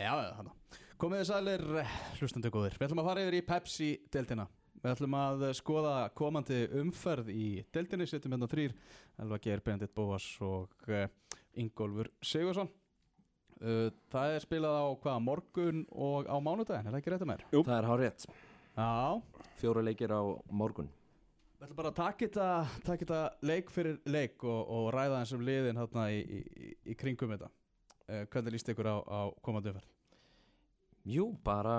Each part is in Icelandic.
Já, já, hann Komið þið sælir, hlustandu góðir. Við ætlum að fara yfir í Pepsi-deltina Við ætlum að skoða komandi umferð í deltinni Settum hérna þrýr Elva Geir, Bendit Bóas og uh, Ingólfur Sigursson uh, Það er spilað á hvað, morgun og á mánudaginn, er það ekki rétt að mér? Jú. Það er hár rétt. Já, Fjóra leikir á morgun. Við ætlum bara að taka þetta, leik fyrir leik og, og ræða eins um liðin hérna í, í, í kringum þetta Hvernig líst ykkur á, á komandi umferð? Jú, bara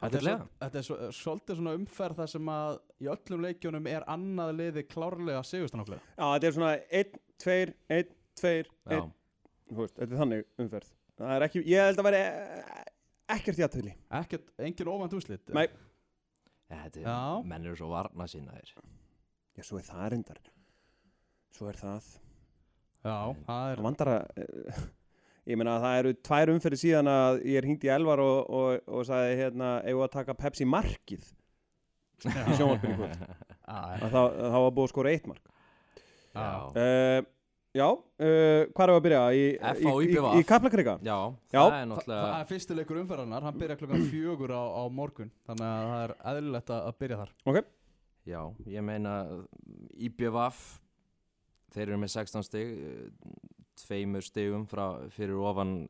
Þetta er, svo, þetta er svo, svolítið svona umferð þar sem að í öllum leikjunum er annað liði klárlega sigurstanoklega. Já, þetta er svona 1, 2, 1, 2, 1 Já, Þú veist, þetta er þannig umferð Það er ekki, ég held að veri ekkert játtöfli Ekkert, engin óvænt úslit. Nei. Ja, þetta Já. er menn eru svo varna sína þér Já, svo er það reyndar Svo er það Já, það er, Það vandar að eh, Ég meina að það eru tvær umferði síðan að ég er hringt í Elvar og, og, og sagði hérna, eigum við að taka Pepsi markið í sjónvarpinu í kvöld. Að það, að það var búið að skora eitt mark Já. uh, Já, uh, hvað er að byrja? Í, í, í, í Kaplakrika? Já, Já. það er Þa, það náttúrulega er fyrsti leikur umferðarnar, hann byrja klukkan fjögur á, á morgun, þannig að það er eðlilegt að, byrja þar. Já, ég meina IBVF Þeir eru með 16 stig eh, Tveimur stigum frá, fyrir ofan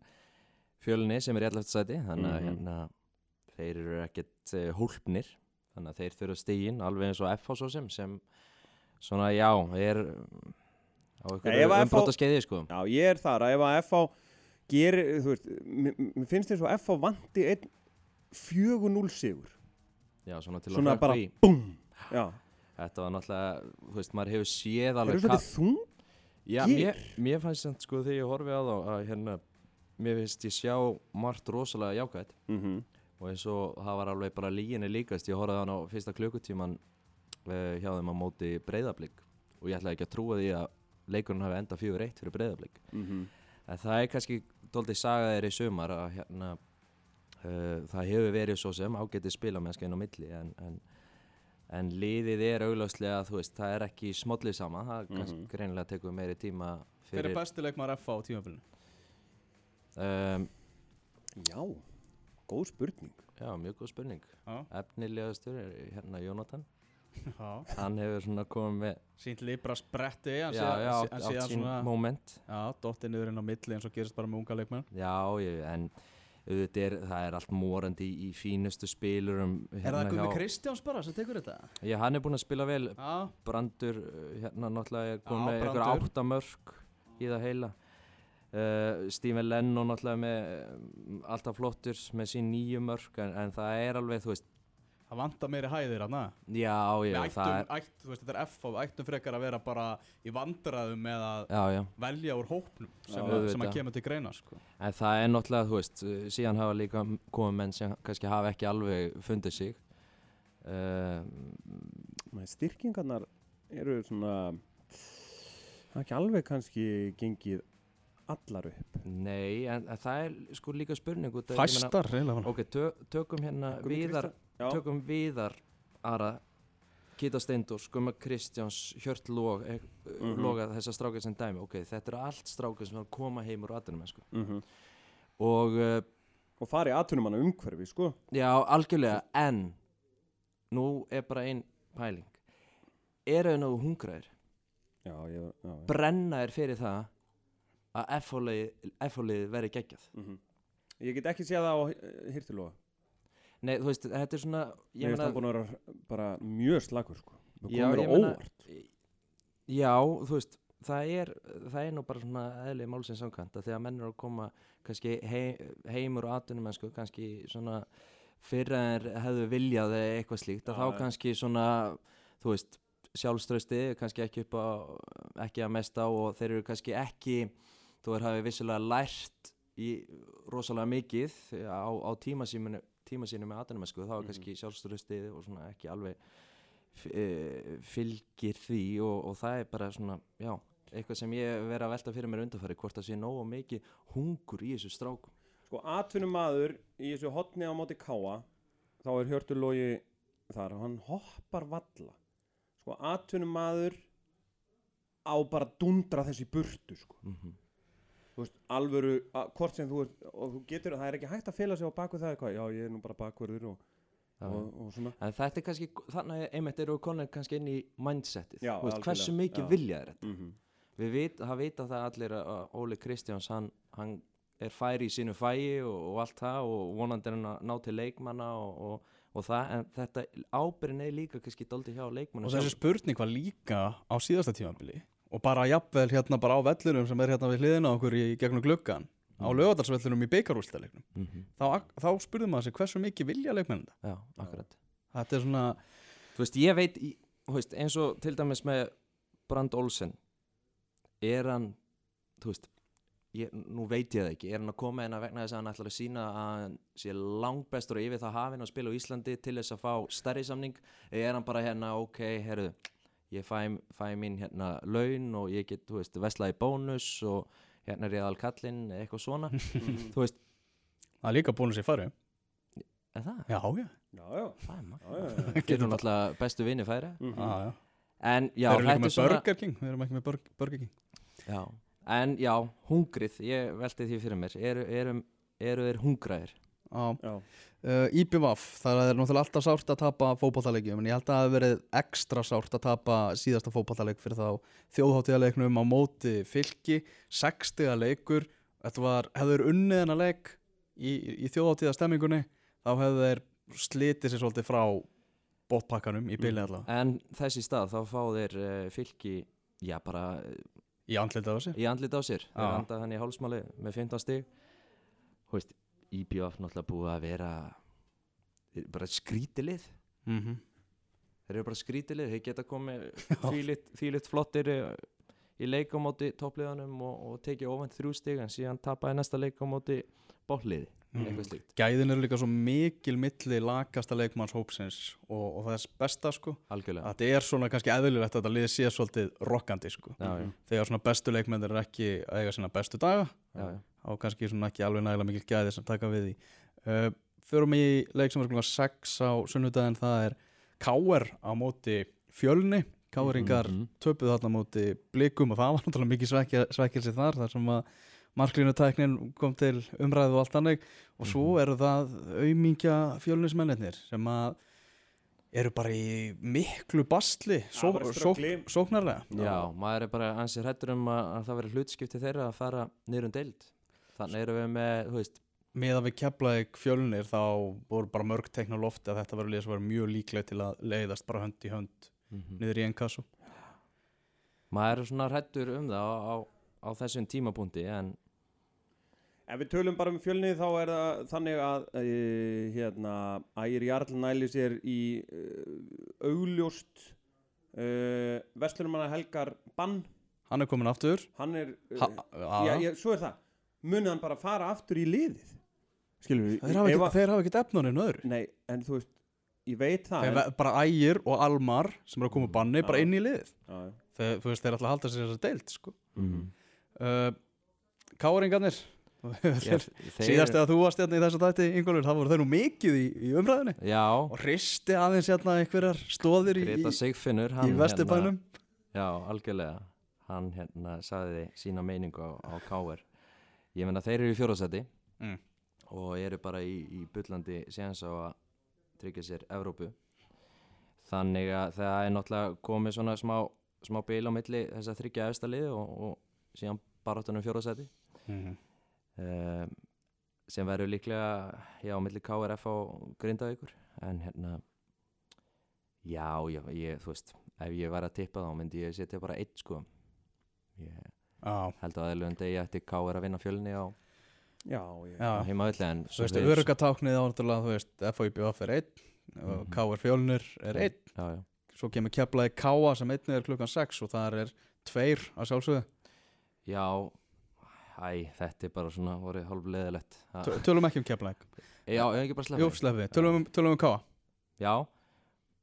fjölni sem er í 11. sæti Þannig að Mhm. hérna, þeir eru ekkert uh, hólpnir. Þannig að þeir þurfa stigin alveg eins og FH svo sem sem svona já, er mm, á einhverju umbróta skeiði sko. Já, ég er þar. Að ef að FH gerir, þú veist, mér finnst þess að FH vanti einn 4-0 sigur. Já, svona til Svona að bara BOOM Já, Þetta var náttúrulega, þú veist, maður hefur séð alveg eru svolítið Já, mér, mér fannst þetta sko þegar ég horfi á þá að hérna, mér finnst ég sjá margt rosalega jákvætt mm -hmm. og eins og það var alveg bara líginni líkast, ég horfði á hann á fyrsta klukkutíman uh, hjá þeim á móti breyðablík og ég ætlaði ekki að trúa því að leikurinn hafi enda fjögur eitt fyrir breyðablík Mhm. en það er kannski doldið saga þeir í sumar að hérna uh, það hefur verið svo sem ágætið spilamennska inn á milli en, en En liðið er augljóslega, þú veist, það er ekki smollið sama, það Mhm. kannski greinilega tekur meiri tíma Hver er fyrir... besti leikmaður FH á tímafélinu? Um, Já, góð spurning já, mjög góð spurning. Já, Efnilegastur er hérna Jónatan. já. Hann hefur svona komið með, Sínt Libra spretti, hann já, sé- já, átt, sín svona, moment. já, dottið niður inn á milli eins og gerist bara með unga leikmenn. Já, ég, en auðvitað er, það er allt morandi í, í fínustu spilurum. Er það Gumi Kristjáns bara sem tekur þetta? Já, hann er búinn að spila vel. Já, Brandur, uh, hérna náttúrulega er komið með einhver Brandur. átta mörg í það heila. Uh, Stephen Lennon náttúrulega með um, alltaf flottur með sín nýju mörg en, en það er alveg, þú veist, það vantar meiri hæðir hann, já, já, ættum, það er, ætt, þú veist, þetta er FH, við ættum frekar að vera bara í vandræðum með að já, já. velja úr hópnum sem, Já, að, sem að kemur til greina, sko. En það er náttúrulega, þú veist, síðan hafa líka komið menn sem kannski hafa ekki alveg fundið sig. Uh, Styrkingarnar eru svona það er ekki alveg kannski gengið allar upp nei, en, en það er sko líka spurning Fæstar, reyna. Ok, tö, tökum hérna viðar, Já. tökum viðar Ara, Gita Steindors, Gumma Kristjáns, Hjört Lóg, eh, Mhm. Loga, þessar strákar sem dæmi. Ok, þetta eru allt strákar sem koma heim úr aðdunum, sko. mm Og uh, og fari aðtunumanna umhverfi sko já, algjörlega, en nú er bara ein pæling. Eru þau nógu hungraðir? já, ég, já, já. brenna er fyrir það að F-hólið verði geggjað Mm ég get ekki séð það á hirtiloga Nei, þú veist, þetta er svona ég veist hann búin að vera bara mjög slagur sko. Það ég á meina- óvart. Já, þú veist, það er það er nú bara svona eðlið málsins samkvæmt að þegar menn eru að koma kannski hei, heimur og atunum mennsku kannski svona fyrir en hefðu viljað eða eitthvað slíkt að Já, þá kannski svona þú veist, sjálfströsti kannski ekki upp á, ekki að mesta og þeir eru kannski ekki þú er hafið vissilega lært í rosalega mikið á, á tíma sínu tíma sínu með atunum mennsku þá er Mhm. kannski sjálfströsti og svona ekki alveg eh, fylgir því og, og það er bara svona, já, eitthvað sem ég verið að velta fyrir mér undanfæri, hvort það sé nógu mikið hungur í þessu strákum. sko atvinnumadur í þessu hotni á móti káa þá er hjörtur logi þar og hann hoppar valla sko atvinnumadur á bara dundra þessi burtu sko Mm þú veist, alvöru, að, hvort sem þú ert og þú getur, það er ekki hægt að fela sig á baku það eitthvað, já ég er nú bara bakverður og, og, og svona. En þetta er kannski, þannig að einmitt eru konur kannski inn í mindsetið. Já, Þú veist, Hversu mikið já. vilja er þetta? Mm Við vit, það vita það allir að Óli Kristjáns hann, hann er færi í sínu fæi og, og allt það og vonandi er hann að ná til leikmanna og, og, og það, en þetta ábyrðin er líka kannski dóldi hjá leikmanna og þessi spurning var líka á síðasta tímabili og bara jafnvel hérna bara á vellinum sem er hérna við hliðina okkur í gegnum gluggan á Mm. lögadalsvellinum í beikarúlstaleiknum mm -hmm. þá, þá spurði maður sig hversu mikið vilja leikmenn þetta Já, akkurat þetta er svona Þú veist, ég veit, í- veist, eins og til dæmis með Brand Olsen er hann, þú veist ég, nú veit ég það ekki, er hann að koma inn að vegna þess að hann ætlar að sína að hann sé langbestur og yfir það hafinn að spila á Íslandi til þess að fá stærri samning eða er hann bara hérna, ok, herru ég fæ, fæ mín hérna laun og ég get, þú veist, vesla í bónus og hérna er ég aðal kallinn eitthvað svona, -hmm. þú veist. Það er líka búin sér fari er það? já, já, já, já, Það er maður já, já, já. Getur náttúrulega bestu vinni færi. Mhm. já, já. En já, við erum líka þetta er með svona Burger King. Við erum ekki með Bur- Burger King. Já, en já, hungrið, ég velti því fyrir mér, eru, eru, eru þeir hungraðir? Uh, IBVF, það er náttúrulega alltaf sárt að tapa fótballtaleikjum en ég held að það hefði verið ekstra sárt að tapa síðasta fótballtaleik fyrir þá þjóðháttíðaleiknum á móti fylki, 60 leikur þetta var, hefðu þeir unnið hennar leik í, í þjóðháttíðastemmingunni þá hefðu þeir slitið sér svolítið frá bóttpakkanum í bylið allavega En þessi stað, þá fá þeir uh, fylki, já bara í andlitið á sér. í andlit á sér, þeir Já. anda hann í hálsmáli með 15 stig. Þú veist, IBF náttúrulega búið að vera bara skrítilið mm -hmm. þeir eru bara skrítilið, þeir geta komið þvílitt flottir eh, í leik á móti toppliðanum og, og tekið ofant þrjú stig en síðan tapaði næsta leik á móti bólliði, eitthvað slíkt. Gæðin eru líka svo mikil milli lakasta leikmanns hópsins og, og það er besta sko. Algjörlega. Að þetta er svona kannski eðlilegt að þetta liði sé svolítið rokkandi sko. Já, þegar svona bestu leikmennir er ekki að eiga sína bestu daga. Já, þá kannski svona ekki alveg nægilega mikil gæði sem taka við því. Uh, Förum í leik sem er klukkan 6 á sunnudaginn það er Káer á móti fjölni. Káeringar Mhm. töpuð þarna á móti blikum og það var náttúrulega mikið svekja, svekkilsi þar þar sem að marklínutæknin kom til umræðu og allt annað og svo Mhm. eru það aumingja fjölnismennir sem að eru bara í miklu bastli só, só, sóknarlega. Já, maður er bara ansið hrættur um að, að það veri hlutskipti þeirra að fara niður um deild Þannig erum við með, þú veist með að við keflaðið fjölnir þá voru bara mörg teikn á lofti að þetta sem var mjög líklega til að leiðast bara hönd í hönd niður í einn kassu Maður er svona hrættur um það á, á, á þessum tímapunkti En Ef við tölum bara um fjölni þá er það þannig að uh, hérna, Ægir Jarl næli sér í uh, augljóst uh, Vestlunumanna Helgar Bann hann er komin aftur. Hann er, uh, ha, já, já, svo er það munið hann bara fara aftur í liðið? Skilur við þeir, hafa hafa ekki efnuninn öðru. Nei, en þú veist, ég veit það þeir, en, bara ægir og almar sem eru að koma banni bara inn í liðið. Þeir, þú veist, þeir ætla að halda sér þess að deilt sko. mm. uh, Káringarnir. Ég, síðast eða þú varst hérna í þessu dætti Ingólfur, það voru þeir nú mikið í, í umræðinni Já, og hristi aðeins hérna einhverjar stóðir í, í, hann vesturbænum. Hérna, Já, algjörlega. Hann hérna sagði sína meiningu á, á KR Ég meina þeir eru í fjórðasæti Mm. og eru bara í, í bullandi séðans á að tryggja sér Evrópu þannig að það er náttúrulega komið svona smá, smá bil á milli þess að þryggja efsta lið og, og síðan baráttunum fjórðasæti Mhm. um, sem verður líklega já, á milli KRF og Grindavíkur en hérna já, já, ég, þú veist ef ég væri að tippa þá myndi ég setja bara eitt sko ég held að aðeinlegum degi ætti KR að vinna fjölni á, ég, heimaölli en Þú veist, örugatáknið á náttúrulega, þú veist, FOIBF er einn og Mhm. KR Fjölnir er einn. Já, já. svo kemur keflaði Káa sem einnig er klukkan 6 og þar er tveir að sjálfsögðu. Já, æ, þetta er bara svona voru hálf leðilegt Töl- Tölum ekki um keflaði já, ég hef ekki bara Jú, sleppið sleppið, tölum, um- tölum um Káa já,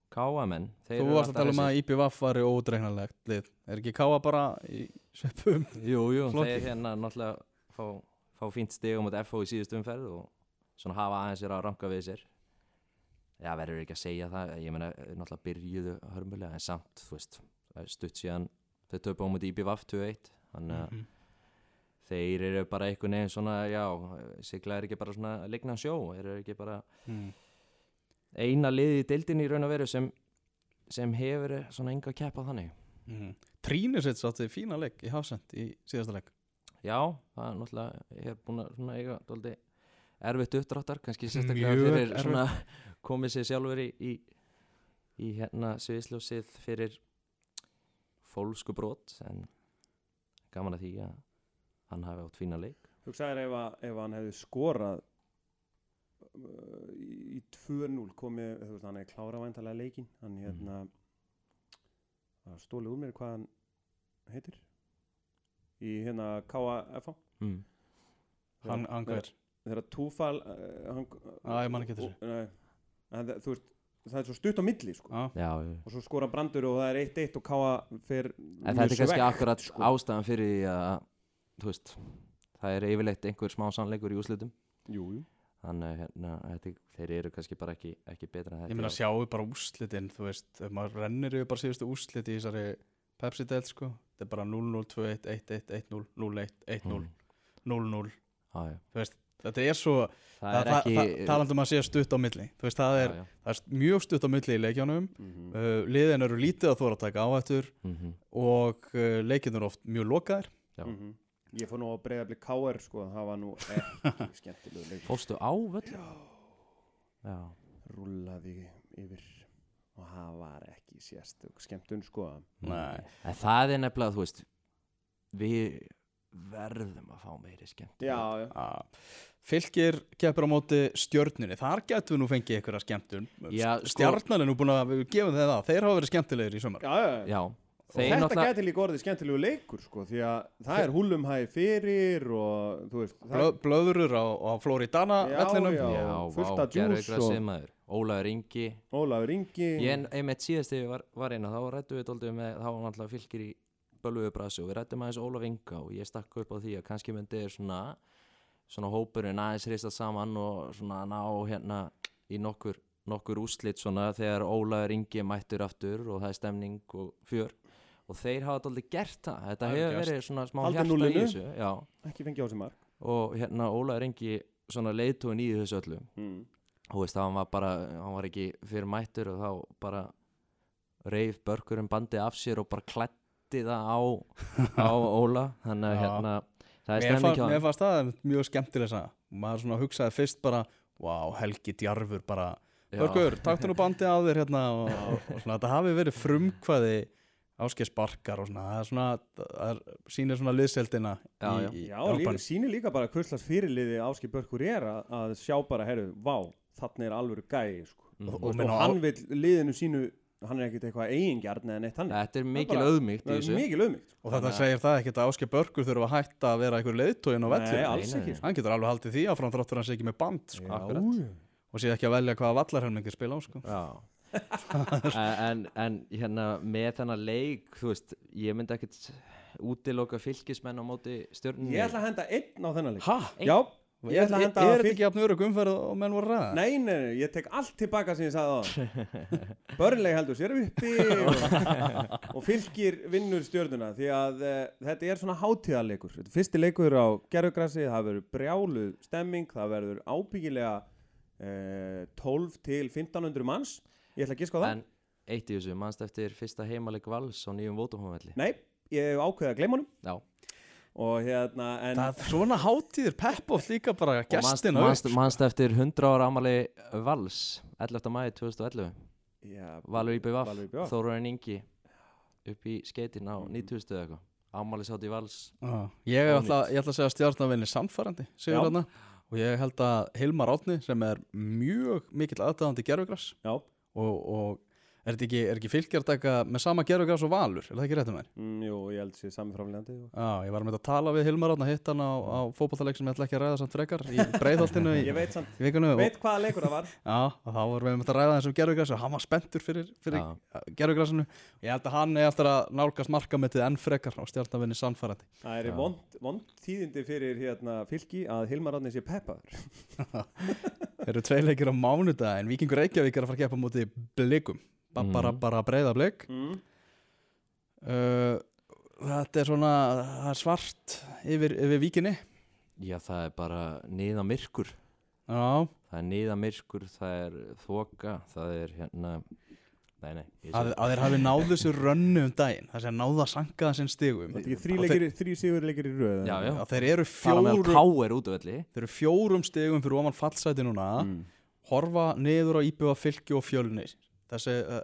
KA-menn þeir Þú varst að tala um að IPVF var ódreiknarlegt lið. Er ekki Káa bara í sveppum? Jú, jú, Flokki. þeir hérna náttúrulega fá, fá fínt stig á móti FO í síðustu umferð og svona hafa aðeins sér að ranka við sér Já, verður ekki að segja það ég meina, náttúrulega byrjuðu hörmulega en samt, þú veist, stutt síðan þau töpu á móti IBVF 2-1 þannig að Mhm. þeir eru bara einhvern veginn svona, já, sigla er ekki bara svona lignan sjó, eru ekki bara mm. eina liði í deildinni í raun og veru sem, sem hefur svona enga keppa þannig. Mm. Trínusits átti fína leik í Hafsend í síðasta leik Já, það er náttúrulega, ég hef búin að svona eiga dóldi erfitt uppdráttar, kannski sérstaklega Mjög fyrir erfitt. svona komið sér sjálfur í, í, í hérna sviðsljósið fyrir fólsku brot, en gaman að því að hann hafi átt fína leik. Hugsaður ef, að- ef hann hefði skorað uh, í í 2-0 komið, þú veist, hann er klára væntalega leikin hann hérna það stólið úr mér hvað hann heitir í hérna KFA Mm. Hann, hann hver? þegar Túfal uh, en það, þú veist, það er svo stutt á milli sko. Já, Já, já. og svo skora brandur og það er 1-1 og Káa fer En þetta er kannski akkurat sko. ástæðan fyrir því að, þú veist, það er yfirleitt einhver smá sannleikur í jú. Þannig að hérna, þetta, þeir eru kannski bara ekki, ekki betra ég meina sjáu bara úrslitin þú veist, ef maður rennir yfir bara síðustu úrslit í þessari Pepsi-delt sko þetta er bara 0-0, 2-1, 1-1, 1-0 0-1, 1-0, Mm. 0-0 Já, já. þú veist, þetta er svo er talandum að sé stutt á milli veist, það er, Já, já. það er mjög stutt á milli í leikjánum Mm uh, liðin eru lítið að þóra að taka áhættur Mhm. og uh, leikinn eru oft mjög lokaðir Já. Mhm. ég fór nú að breyða bli Káar sko, það var nú ekki skemmtilegu leik Fórstu á völl? Já. rúlaði yfir og það var ekki sérstök skemmtun sko Nei. En það er nefnilega, þú veist, við verðum að fá meiri skemmt. já, já, uh, Fylgir keppur á móti stjörnunni þar getum við nú fengið einhverja skemmtun Já, sko- stjarnan er nú búin að gefum þeir það þeir hafa verið skemmtilegir í sumar já, já. Já. Og Þeir þetta gæti líka orðið skemmtilegu leikur sko, því að það er húlumhæði fyrir og þú veist það, Blö, blöðurur á, á Floridana Já, vellinum já. Já, fullt af djús. Ólaður Ingi. Ólafur Ingi Ég einmitt síðast þegar ég var, var eina, þá rættu við doldið með, þá var náttúrulega fylgir í bölvuðu brasi og við rættum aðeins Ólaf Inga og ég stakk upp á því að kannski myndi svona, svona hópurinn aðeins reistað saman og svona ná hérna í nokkur, nokkur úslit svona þegar Ólafur Ingi mættur aftur og það er stemning og fjör og þeir hafa doldið gert það, þetta Það hefur verið svona smá hjarta í þessu já. ekki fengið á sig mark. Og hérna Ólafur Ingi svona leiðtóin í þessu öllu. Mm. og veist, hann var bara, hann var ekki fyrir mættur og þá bara reif börkurinn bandið af sér og bara klætti það á, á Óla. Þannig að hérna það er mér, stemning fann, hjá mér hann fannst það mjög skemmtileg saga. maður svona hugsaði fyrst bara wow, Helgi Djarfur bara. Já. Börgur, taktu nú bandið á þér hérna og, og svona þetta hafi verið frumkvæði áskei sparkar og svona það er svona, það er, sýnir svona liðseldina Já, já. í, í Já, líka, sýnir líka bara hverslas fyrirliði Áski Börkur er að, að sjá bara, herru, vá, þannig er alvöru gæi sko. Mhm. Og- og, og, á- hann vil liðinu sínu hann er ekkert eitthvað eigingjarn eða neitt hann Þetta er mikil auðmygt í þessu mikið lögmygt sko. og þetta segir það ekkert að Áskei Börgur þurfa að hætta að vera einhver leiðtóin á velli Nei, alls ekki sko. hann getur alveg haldið því áfram þráttur hann sé ekki með band sko, og sé ekki að velja hvaða vallarhelmingi spila á sko. Já en, en hérna með þennan leik þú veist, ég myndi ekkert útiloka fylgismenn á móti stjörnunni. Ég ætla að henda einn á þennan leik. Hæ? Já, ég ætla að Er henda er að þetta fylg ekki jafn örug umferð og menn voru ræða? Nei, nei, nei, ég tek allt tilbaka sem ég sagði á Börnleg heldur sér uppi og, og fylgir vinnur stjörnuna því að uh, þetta er svona hátíðarleikur. Þetta er fyrsti leikur á gerfugrassi það verður brjáluð stemming það verður ábyggilega uh, 12 til 1500 manns Ég ætla að giska á það. En eitt í þessu, mannst eftir fyrsta heimaleik vals á nýjum vótumhóðvelli Nei, ég hef ákveðið að gleyma honum. Já, og hérna en Það er svona hátíðir pepp oft líka bara og manst, gestina manst, upp manst eftir 100 ára amali vals 11. mæði 2011 já, Valur Valur IBVF. Þóruðin Ingi upp í skeitin á Mhm. 90 eða eitthvað. Amali sátt í vals. Já, ég, ætla, ég ætla að segja að stjarnavinni samfærandi sigur Já. þarna og ég held að Hilmar Átni sem er mjög mikill aðdæðandi gerfugras Já, og, og er þetta ekki, er ekki fylgjar að taka með sama gerfugras og Valur, er það ekki rétt um mér? mm, jú, ég held sér sami framlegandi og... Já, ég var með að tala við Hilmar Átni hitt hann á, á fótballtaleik sem ég ætla ekki að ræða samt frekar í breiðholtinu í, Ég veit samt, í vikunum og, veit hvaða leikur það var. Já, og þá vorum við með að ræða þessum gerfugras og hann var spenntur fyrir, fyrir Já. gerfugrasinu ég held að hann er eftir að nálgast markametið enn frekar og stjarnavinni samfærandi Það bara, Mhm. bara, bara breyða blik. Mm. uh, þetta er svona er svart yfir, yfir víkinni. Já, það er bara niða myrkur. Já, Það er niða myrkur, það er þoka Það er hérna Nei, nei að, að þeir hafi náð þessu rönnu um daginn það sé að náða að sanka það sinn stigum. Er þrý, sigur leikir í röð Já, já. þeir, eru fjórum þeir eru fjórum stigum fyrir ofan fallsæti núna. Mm. horfa niður á íbjöða fylki og fjölni þessi, uh,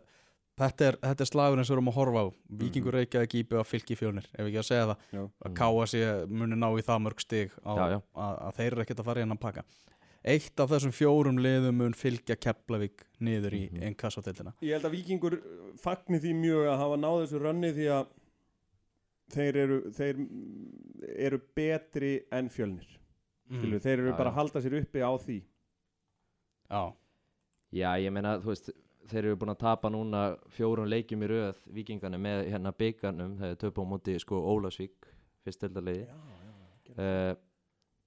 þetta, er, þetta er slagurinn sem við erum að horfa á. Víkingur reykjaði ekki íbjöða fylki fjölnir. Ef ekki að segja það, Já. að káa sér muni ná í það mörg stig á, Já, já. Að, að þeir eru ekkert að fara í hennan pakka. Eitt af þessum fjórum liðum mun fylgja Keflavík niður í Mhm. einn kassadeildina Ég held að Víkingur fagni því mjög að hafa náð þessu rönni því að þeir eru, þeir eru betri en fjölnir. Mm. þeir eru Já, bara að halda sér uppi á því. Já, Já, ég meina, þú veist Þeir eru búin að tapa núna fjórum leikjum í röð Víkingarnir með hérna byggarnum Þegar töpu á móti sko Ólafsvík Fyrst deildalegi Já, já, uh,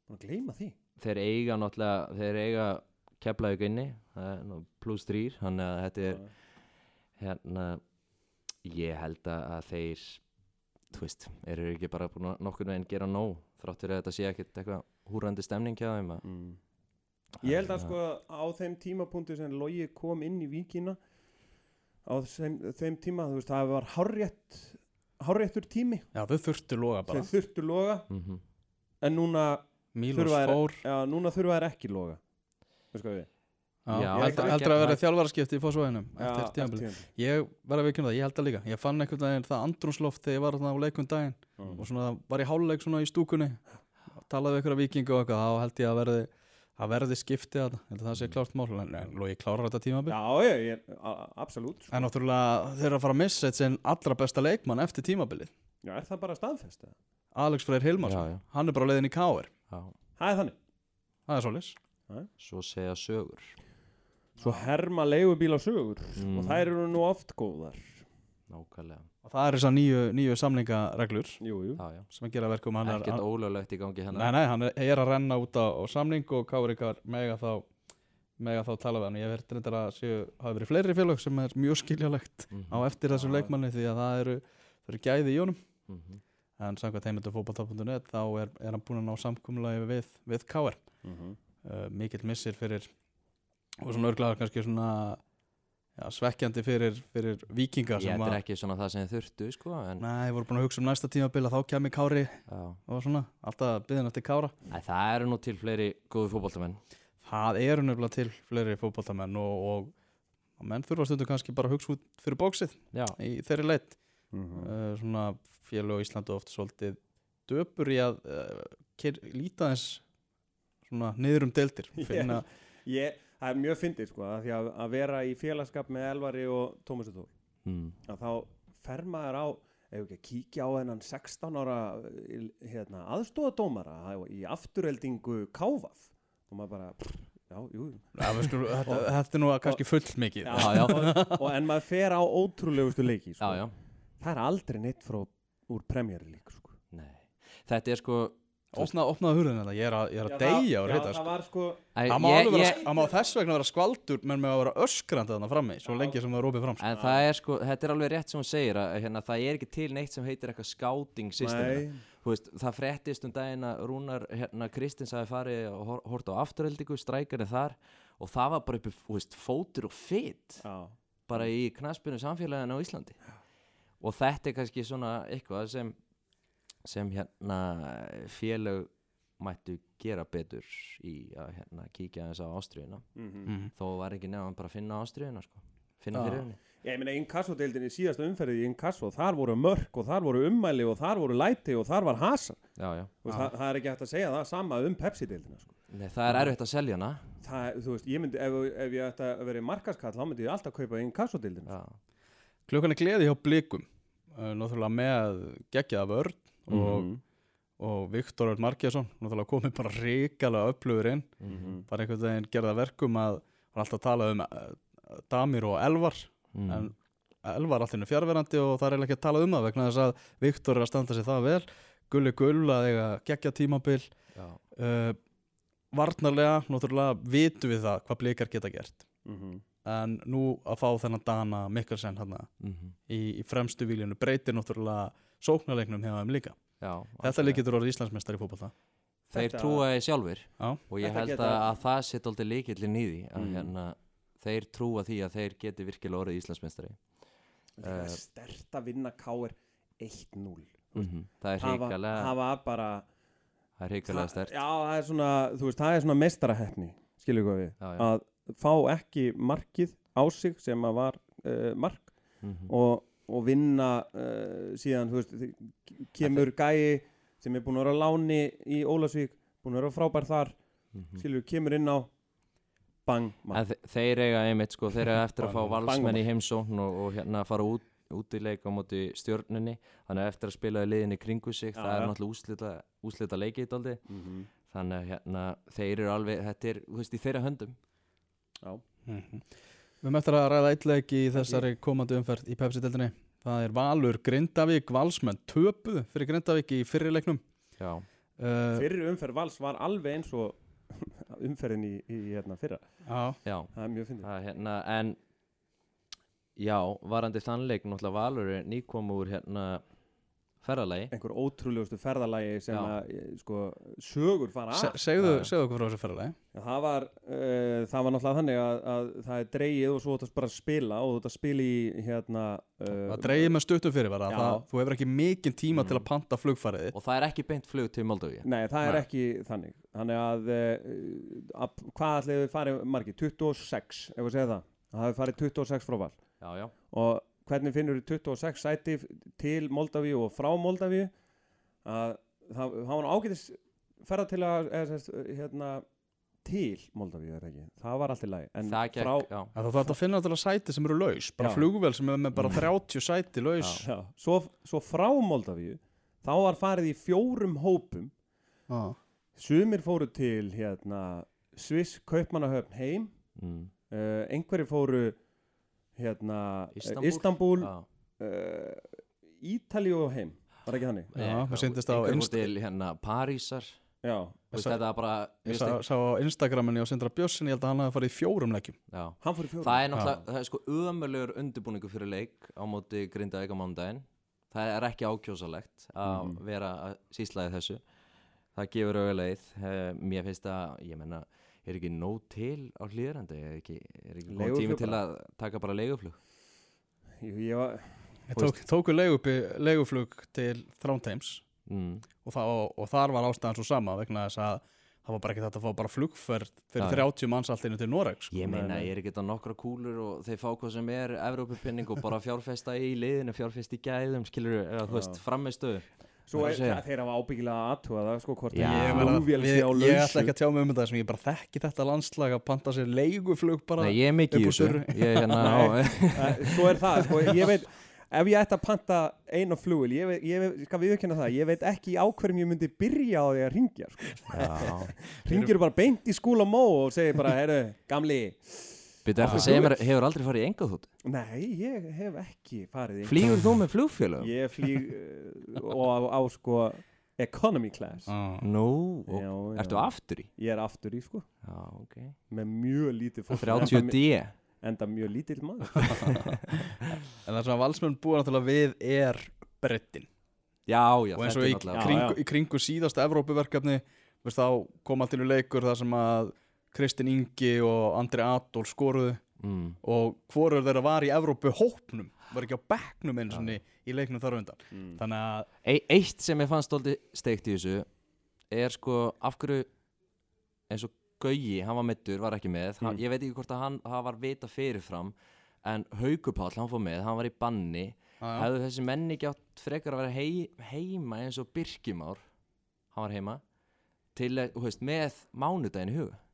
Búin að gleyma því. Þeir eiga náttúrulega Þeir eiga Keflavík inni það er nú Plus 3 Þannig að þetta er hérna Ég held að þeir Þú veist, eru ekki bara búin að nokkur veginn gera nóg Þrátt fyrir að þetta sé ekkert eitthvað húrandi stemning hjá þeim að, mm. Ég held að sko á þeim tímapunkti sem Logi kom inn í víkina á þeim, þeim tíma þú veist það var hárrétt hárréttur tími. Já þau þurftu loga bara. Þeir þurftu loga mm en núna, Mílos þurfa fór. Ja, núna þurfa þær ekki loga Veist hvað við? Já, Já, heldur að vera þjálfaraskipti í fósvæðinum eftir Já, tímabili tímabilið. Ég var að veikjum það, ég held það líka. Ég fann einhvern veginn það andrúnsloft þegar ég var á leikum daginn Mm. og svona var ég háluleik svona í stúkunni talaði við af vikingu og eitthvað þá held ég að verði að verði skipti að það sé klárt mál. En en Logi klárar þetta tímabil? Já, ég, absolutt en náttúrulega þeir eru að fara að missa eitt sinn allra besta leikmann eftir tímabilið. Já, er það bara staðfest? eða? Alex Freyr Hilmarsson, Já, já. hann er bara leiðin í Já, Það er þannig. Það er svolis svo segja sögur. Svo herma leigubíl á sögur. Mm. og þær eru nú oft góðar. Nákvæmlega og það er þessar nýju, nýju samningareglur Jú, jú Já, já sem að gera verkum hann er, Ekkert ólöglegt í gangi hérna nei, nei, hann er, að renna út á, á samning og Káringar mega þá mega þá tala við hann ég verður reyndar að séu, hafa verið fleiri félög sem er mjög skiljalegt Mhm. á eftir þessum Já. leikmanni því að það eru, það eru gæði í honum Mhm. en samkvæmt heimildu fótballtop.net þá er, er hann búinn að ná samkumulagi við, við KR Mhm. uh, mikill missir fyrir og svona örglaður kannski svona já, svekkjandi fyrir, fyrir vikinga Ég er ekki svona það sem þið þurftu sko en Nei, voru búin að hugsa um næsta tímabil að þá kemi Kári já. og svona, alltaf byggðin eftir Kára Æ, Það eru nú til fleiri góðu fótboltamenn Það eru nefnilega til fleiri fótballtamenn og, og, og menn þurfa stundum kannski bara að hugsa út fyrir bóksið Já, í þeirri leitt Mhm. uh, svona félög á Íslandu oft svolítið döpur í að uh, kyr, líta þess svona niður um deildir finna, Ég, það er mjög fyndið sko að því að, að vera í félagskap með Elvari og Tómasi Þór mm. að þá fer maður á ef ekki að kíkja á þennan 16 ára eh, hérna, aðstóðadómara í afturheldingu Kávaf og maður bara pff, já, jú þetta, þetta er nú kannski full mikið Já, já. Og, og en maður fer á ótrúlegustu leiki sko. já, já það er aldrei neitt frá úr premjari lík sko. Nei. Þetta er sko Opna, opnaði hurðin þetta, ég er að, ég er að deyja og já, reyta það sko. var sko Það má, ég, alveg vera, það má þess vegna vera skvaldur menn með að vera öskrandi þarna frammi svo Já. lengi sem það er opið fram sko. En það er sko, þetta er alveg rétt sem hún segir að hérna, það er ekki til neitt sem heitir eitthvað scouting system nei, veist, það frettist um daginn að Rúnar hérna, Kristins hafi farið og hor- hort á afturheldingu, strækarnir þar og það var bara uppi þú veist, fótur og fit já, bara í knaspinu samfélaginu á Íslandi og þetta er kannski svona eitthvað sem sem hérna félög mættu gera betur í að hérna kíkja þess á ástriðuna mhm mm. þó var ekki nefnum bara að finna ástriðuna sko. finna Já. fyrir henni Ég meina Inkasso-deildin í síðasta umferði í Inkasso, þar voru mörk og þar voru ummæli og þar voru læti og þar var hasa. já, já. Já. það, það er ekki hægt að segja það sama um Pepsi-deildina. Sko. Nei, það er erfitt að selja hana Það, þú veist, ég myndi, ef, ef ég ætti að vera í markaskall, þá myndi ég alltaf kaupa Inkasso-deildina. já. Klukkan er gleði hjá blikum náttúrulega með geggjaða vörn og, Mhm. og Viktor Örn Markjason náttúrulega komið bara ríkalega upplöfur inn Mhm. bara einhvern veginn gerða verkum að var alltaf að tala um uh, Damir og Elvar Mm. en Elvar alltaf er fjárverandi og það er ekki að tala um það vegna þess að Viktor er að standa sig það vel Gulli Gull að eiga geggja tímabil uh, varnarlega náttúrulega vitum við það hvað blikar geta gert Mhm. en nú að fá þennan Dana Mikkelsen hérna Mhm. í, í fremstu víljunu breytir náttúrulega sóknarleiknum hjá þeim líka Já, þetta líka getur orðið Íslandsmeistar í fótbolta Þeir Þetta- trúa því sjálfur Já. og ég Þetta held geta- að, að það sitt aldrei líkillin í því að Mm. hérna, þeir trúa því að þeir geti virkilega orðið Íslandsmeistari Það Eh, er stert að vinna K.R. 1-0 mm Það er Það var- hrikalega það var bara Það er hrikalega það- stert Já, það er svona, þú veist, það er svona meistaraheppni skilur við Já, já. að fá ekki markið á sig sem að var uh, mark Mhm. og, og vinna uh, síðan, þú veist, kemur gæi sem er búin að vera á láni í Ólasvík, búin að vera frábær þar Mhm. skilur, kemur inn á bang, þe- þeir eiga einmitt sko, þeir eiga eftir að fá valsmenn í heimsókn og, og hérna fara út, út í leik á móti stjörnunni þannig að eftir að spila í liðinni kringu sig Já, það er já. náttúrulega úslita, úslita leikið daldi mm -hmm. þannig að hérna þeir eru alveg, þetta er, þú veist, í þeirra höndum Já, Mhm. Við möttum að ræða eitt leik í þessari komandi umferð í Pepsi-deldinni það er Valur Grindavík Valsmenn töpuð fyrir Grindavík í fyrri leiknum. Já, uh, fyrir umferð vals var alveg eins og umferðin í, í hérna fyrra. Já, já. Það er mjög fyndið. Það hérna, en já, varandi þannleik náttúrulega Valur er nýkom úr hérna ferðalagi. Einhver ótrúlegustu ferðalagi sem að eh, sko, sögur fara Se, af. segðu, segðu okkur frá þessu ferðalegi Já, það var uh, það var náttúrulega þannig að, að það er dreigið og svo þú ert bara að spila og þú ert að spila í hérna uh, Það dreigir með stuttum fyrir vera Já. það, Þú hefur ekki mikinn tíma Mm. til að panta flugfærið og það er ekki beint flug til Moldóvi Nei, það er Nei. ekki þannig. Þannig að, uh, að hvað ætlaði við farið margir? 26, ef við segja það. Það hafi farið 26 frá val. Já, já, og hvernig finnur við 26 sæti til Moldavíu og frá Moldavíu að það, það var ágætis ferða til að eða, sest, hérna, til Moldavíu er það ekki, það var allt í lagi það já Það þarf þetta að finna til að sæti sem eru laus bara Já. flugvél sem er með bara Mm. 30 sæti laus já, svo, svo frá Moldavíu þá var farið í fjórum hópum Já. sumir fóru til hérna, Sviss Kaupmannahöfn heim mm. uh, einhverjir fóru hérna, Istanbúl? Istanbul, uh, Ítalíu og heim var ekki þannig? Já, mér sýndist á Einhver Insta- fór til hérna Parísar. Já, veist, Sá- þetta er bara Ég sá, sá á Instagraminu og Sindra Bjössin ég held að hann hafi farið í fjórum leikjum. Já. hann fór í fjórum. Það er náttúrulega, það er sko ömurlegur undirbúningu fyrir leik á móti Grindavík á mánudaginn. Það er ekki ákjósalegt að Mhm. vera í þessu. Það gefur auðvitað uh, Mér finnst að, ég menna er ekki nóg til á hlýðrandi er ekki, er ekki nóg Leiguflug tími til bara. að taka bara leiguflug Ég, ég var, Ég tók, tóku leiguflug til Þránteims mm. og, það, og þar var ástæðan svo sama vegna þess að það var bara ekki þetta að fá bara flugferð fyrir Já, já. 30 manns allt innu til Noreg sko. Ég meina, ég er ekki þetta nokkra kúlur og þeir fá hvað sem er Evrópupinning og bara fjárfesta í liðinu, fjárfesta í gæðum skilur, eða þú veist, frammeistöðu Svo Það er er, þeir hafa ábyggilega aðtúa það sko hvort Já. ég, ég við- á ég ætla ekki að tjá mig um þetta sem ég bara þekki þetta landslag að panta sér leiguflug bara Nei, ég er mikið í þessu. Ég er hérna Svo er það, sko, ég veit Ef ég ætti að panta einu flugvél ég, veit- ég veit- skal viðurkenna það, ég veit ekki á hverjum ég myndi byrja á því að ringja sko. Ringir bara beint í skúla mó og segir bara, heyrðu, gamli Byrju, eftir að segja mér, hefur aldrei farið í engað þútt Nei, ég hef ekki farið í Flýgur þú með flugfélögum? Ég flýg uh, og á, á sko economy class. Nú, og Já, já. ertu aftur í? Ég er aftur í sko. Já, ok. Með mjög lítið fólk. 30D enda mjög lítill maður. En það sem að valsmenn búa náttúrulega við er brettin Já, já, og eins þetta og er í, náttúrulega Já, kringu, já. í kringu síðasta Evrópuverkefni veist, þá kom allt innu leikur þar sem að Kristinn Ingi og Andri Adolf skoruðu mm. og hvorur þeirra var í Evrópu hópnum var ekki á bekknum eins og í leiknum þar undan mm. þannig að e Eitt sem ég fannst stolti steikt í þessu er sko af hverju eins og Gauji, hann var mittur, var ekki með hann, Mm. ég veit ekki hvort að hann það var vita fyrirfram en Haukupáll, hann fór með, hann var í banni já, hefðu þessi menn ekki átt frekar að vera hei, heima eins og Birkimár hann var heima til, þú veist, með mánudaginn í huga já, Já.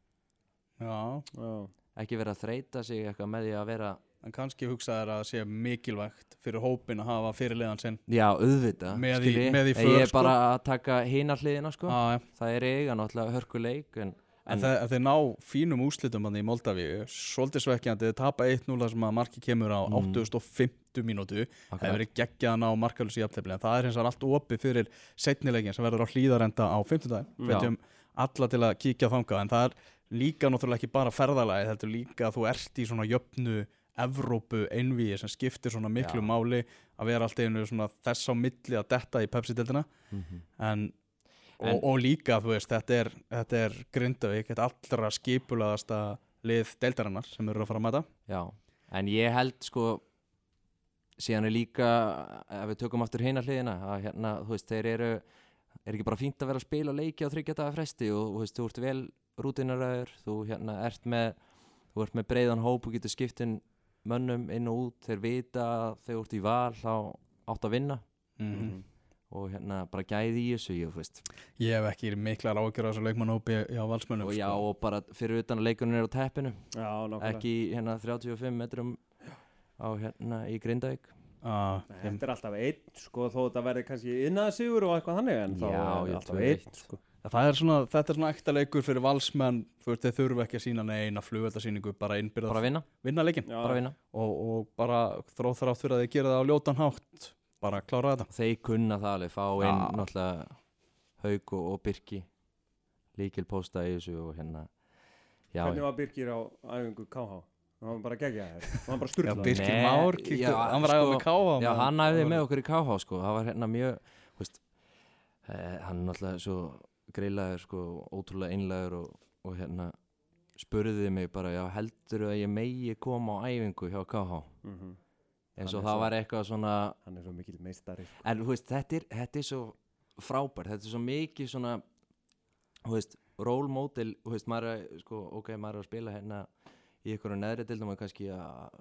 Ekki vera að þreita sig eitthvað með því að vera en kannski hugsaður að sé mikilvægt fyrir hópin að hafa fyrirliðan sinn já, auðvita Með í- með í ég er sko. bara að taka hina hliðina sko. Já, já. það er eiga náttúrulega hörkuleik en, En, en þeir, þeir ná fínum úslitum í Moldavíu svolítið svekkjandi, þeir tapa 1-0 þar sem að marki kemur á Mm. 850 mínútu það hefur verið geggjað að ná markalus í aftefli en það er hins vegar allt opið fyrir setnilegin sem verður á hlýðarenda á 50 daginn Mm. hvetjum alla til að kíkja þangað en það er líka náttúrulega ekki bara ferðalagi heldur líka að þú ert í svona jöfnu Evrópu einvíi sem skiptir svona miklu Já. máli að vera alltaf einu svona þess á milli að detta í Pepsi-deltina Mhm. en, og, En- og líka þú veist þetta er, þetta er Grindavík þetta allra skipulaðasta lið deildarinnar sem eru að fara að mæta Já, en ég held sko síðan er líka ef við tökum aftur hina hliðina að hérna, þú veist, þeir eru er ekki bara fínt að vera að spila og leiki á þryggja daga fresti og þú veist, þú ert vel rútinaröður þú hérna ert með þú ert með breiðan hóp og getur skiptin mönnum inn og út, þeir vita að þegar þú ert í val þá átt að vinna. Mm Mhm. og hérna bara gæði í þessu, ég, ég hef ekki miklar ágjör á þessu leikmannhópi á valsmönnum og já, sko. og bara fyrir utan að leikunum er á teppinu. Já, ekki hérna 35 metrum á hérna í Grindavík Ah, Þetta er alltaf einn, sko, þó þetta verði kannski innaðsigur og eitthvað þannig en þá Já, er ég alltaf einn, eitt. sko Það er svona, þetta er svona ekta leikur fyrir valsmenn þú veist, þeir þurfa ekki að sína neina flugveldasýningu bara innbyrða bara vinna, vinna leikin Já, bara vinna. Og, og bara þróð þrátt fyrir að þeir gera það á ljótan hátt bara klára þetta. Þeir kunna það alveg, fá inn Já. náttúrulega Haug og, og Birki líkil pósta í þessu og hérna já, Hvernig var Birgir á æfingu KH? Það var bara gegja þér, það var bara Já, sturglað Birkir Már, kíktu, já, hann var að æfa sko, með káa já, hann æfði með okkur í KH sko, það var hérna mjög þú veist, eh, hann er náttúrulega svo greilaður sko, ótrúlega einlegur og, og hérna spurði mig bara, já heldur að ég megi koma á æfingu hjá KH? Mhm. eins Hann og er það svo- var eitthvað svona Hann er svo mikil meistari sko. En þú veist, þetta er, þetta er svo frábært, þetta er svo mikið svona, þú veist, role model, þú veist, maður er, sko, ok, maður er að spila hérna í einhverju neðri dildum og kannski að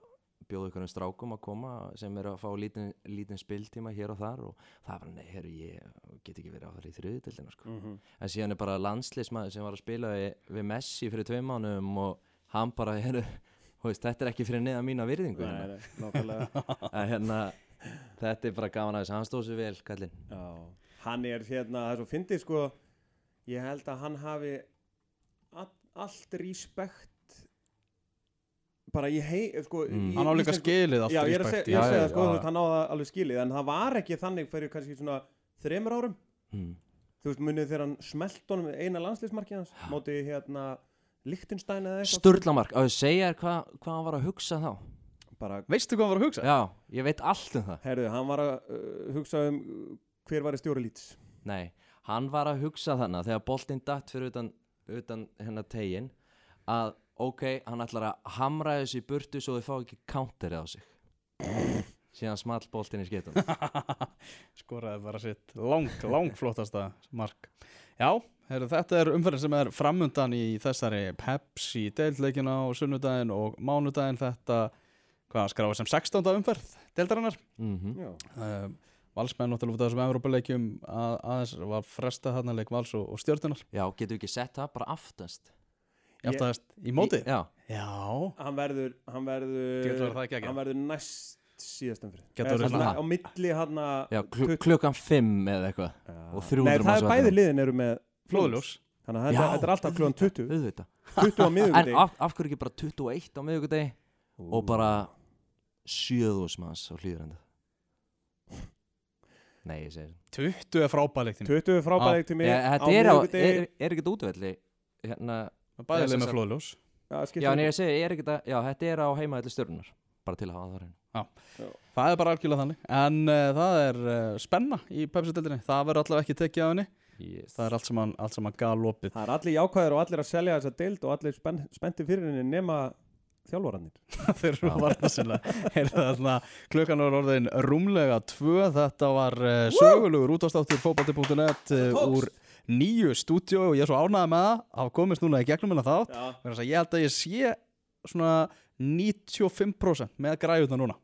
bjóða einhverjum strákum að koma sem er að fá lítinn lítin spiltíma hér og þar og það bara, nei, herru, ég get ekki verið á það í þriði dildina, sko. Mhm. En síðan er bara landsliðsmaður sem var að spila við, Messi fyrir tveim mánum og hann bara, herru, þetta er ekki fyrir neða mína virðingu, Nei, hérna. nei, hérna, þetta er bara gaman að þess, hann stóð sér vel, kallinn. Já, hann er hérna, það er svo fyndið sko Ég held að hann hafi all, allt respekt bara í hei sko, Mm. í Hann á líka skilið Já, ég er að segja, ég að já, sko, já. hann á það alveg skilið en það var ekki þannig fyrir kannski svona þremur árum Mm. þú veist, munið þegar hann smelt honum eina landsliðsmarkið hans móti hérna Lichtenstein eða eitthvað Sturlamark, ég segja þér hvað hva hann var að hugsa þá bara, Veistu hvað hann var að hugsa? Já, ég veit allt um það herðu, hann var að uh, hugsa um uh, hver var í stjóri lýts Nei, hann var að hugsa þannig að þegar boltinn datt fyrir utan, utan hennar tegin að ok, hann ætlar að hamra þessu í burtu svo þau fá ekki counterið á sig. Síðan small boltinn í skeitum Skoraði bara sitt lang, lang flottasta mark. Já, heru, þetta er umferðin sem er framundan í þessari Pepsi deildleikina á sunnudaginn og mánudaginn. Þetta hvað skráði sem 16. umferð deildarinnar? Mm Já, uh, Valsmenn náttúrulega út af þessum Evrópuleikjum að, aðeins var fresta þarna leik Vals og, og stjórnunar Já, getur við ekki sett það bara aftast Ég- Játtaðist í móti. Í, Já, Já, hann verður hann verður, hann verður næst síðast umfrið Getur verið svona- á milli hann já kl klukkan fimm eða eitthvað. Og 300 Nei, það er bæði liðin eru með flóðljós Þannig að þetta, er alltaf klukkan 20 Auðvitað. 20 á En miðugudegi af, af hverju ekki bara 21 á miðvikudegi? Og bara 7000 manns á hlýðurenda Nei, ég segir 20 er frábæleiktinn 20 er frábæðið til mig Þetta er, miðvikudegi. er, er ekkert útvelli. Hérna, Bæði Já, sem leik með flóðljós. Já, skiptir Já, en ég segi, er ekkert að, já, þetta er á heimaðalli stjórnunar bara til að hafa það reyna Það er bara algjörlega þannig. En uh, það er uh, spenna í Pepsi-deildinni. Það verður allavega ekki tekið af henni. Yes. Það er allt saman, allt saman galopið. Það er allir jákvæðir og allir að selja þessa deild og allir spenn, spennti fyrir henni nema þjálfarannir Þeir eru Þarna, Klukkan var orðin rúmlega tvö. Þetta var uh, sögulegur útastáttur fótbolti.net uh, tókst. úr nýju stúdíu og ég er svo ánægði með það að hafa komist núna í gegnum hennar þátt. Þess að Ég held að ég sé svona 95% með græjutna núna.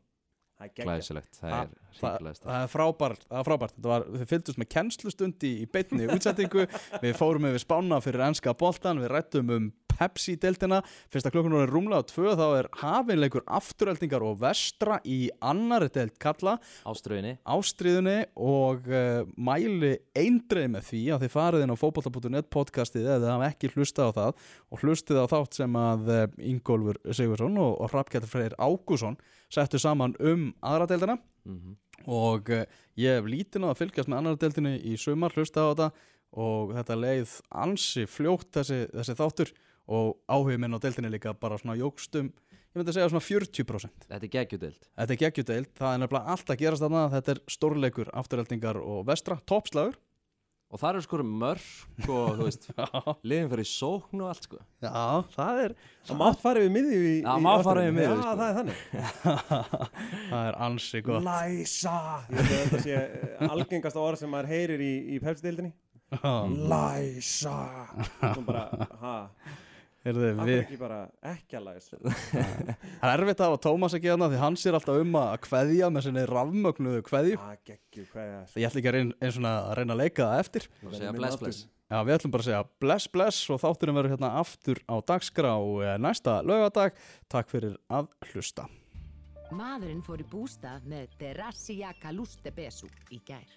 Það er. Glæsilegt, það er ríkilegast Það er frábært, það er frábært. Þetta var, Þið fylgdust með kennslustund í, beinni útsendingu. Við fórum yfir spána fyrir enska boltan Við rættum um Pepsi-deltina Fyrst að klukkan er rúmlega tvö Þá er hafinleikur afturöldingar og vestra Í annari delt kalla Áströðinni Ástriðunni Og uh, mæli eindreið með því Að þið farið inn á fótbolta.net podcastið Eða þið hafa ekki hlustað á það Og hlustið á þátt sem að uh, Ingólfur Sigursson og, og Hrafkjættur Freyr Ágússon Settu saman um aðra deildina. Mm og uh, ég hef lítið náða að fylgjast með annar deildinni í sumar hlusta á þetta og þetta leið ansi fljótt þessi, þessi þáttur og áhugin minn á deildinni líka bara svona jógstum ég myndi að segja svona 40% Þetta er geggjudeld Þetta er geggjudeild, það er nefnilega allt að gerast þarna. Þetta er stórleikur, afturheldingar og vestra toppslagur. Og það eru sko mörg og þú veist Já, Liðin fyrir sókn og allt sko. Það er Það mátt fara yfir miðju í Já, í má fara ástinni. yfir miðju, Já, sko. það er þannig. Það er ansi gott. Læsa! Ég held að þetta sé eh, algengasta orð sem maður heyrir í, í pepsdildinni Já, Læsa! Svo bara, ha heyrðu, Akkur við, ekki bara ekki að læsa Það er erfitt að hafa Tómas ekki þarna því hann sér alltaf um að kveðja með sinni rafmögnuðu kveðju Já, geggju, hvað er Ég ætla ekki að reyna, eins og að reyna að leika það eftir segja bless bless Já, við ætlum bara að segja bless bless og þátturinn verður hérna aftur á dagskrá eh, næsta lögadag. Takk fyrir að hlusta. Maðurinn fór í bústað með Terrassi Jaka Lustebesu í gær.